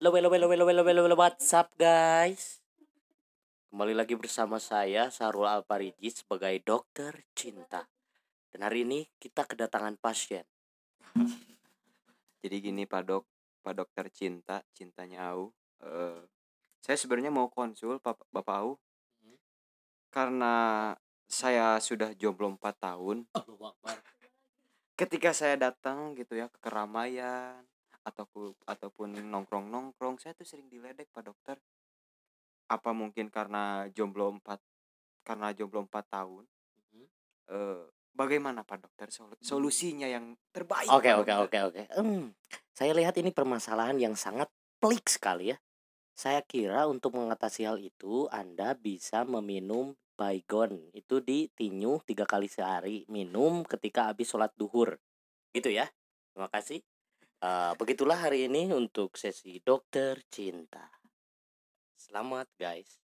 Halo, halo, halo, halo, halo, halo, what's up guys? Kembali lagi bersama saya Sarul Alpariji sebagai dokter cinta. Dan hari ini kita kedatangan pasien. Jadi gini Pak Dok, Pak Dokter Cinta, cintanya Au. Eh, saya sebenarnya mau konsul Pak Bapak Au. Hmm. Karena saya sudah jomblo 4 tahun. Ketika saya datang gitu ya ke keramaian ataupun ataupun saya tuh sering diledek Pak Dokter. Apa mungkin karena jomblo 4 karena jomblo 4 tahun? Mhm. Eh, bagaimana Pak Dokter solu- solusinya yang terbaik? Oke, oke, oke, oke. Hmm, saya lihat ini permasalahan yang sangat pelik sekali ya. Saya kira untuk mengatasi hal itu Anda bisa meminum baygon itu ditinyuh tiga kali sehari minum ketika habis sholat duhur gitu ya terima kasih Eh, begitulah hari ini untuk sesi dokter cinta. Selamat guys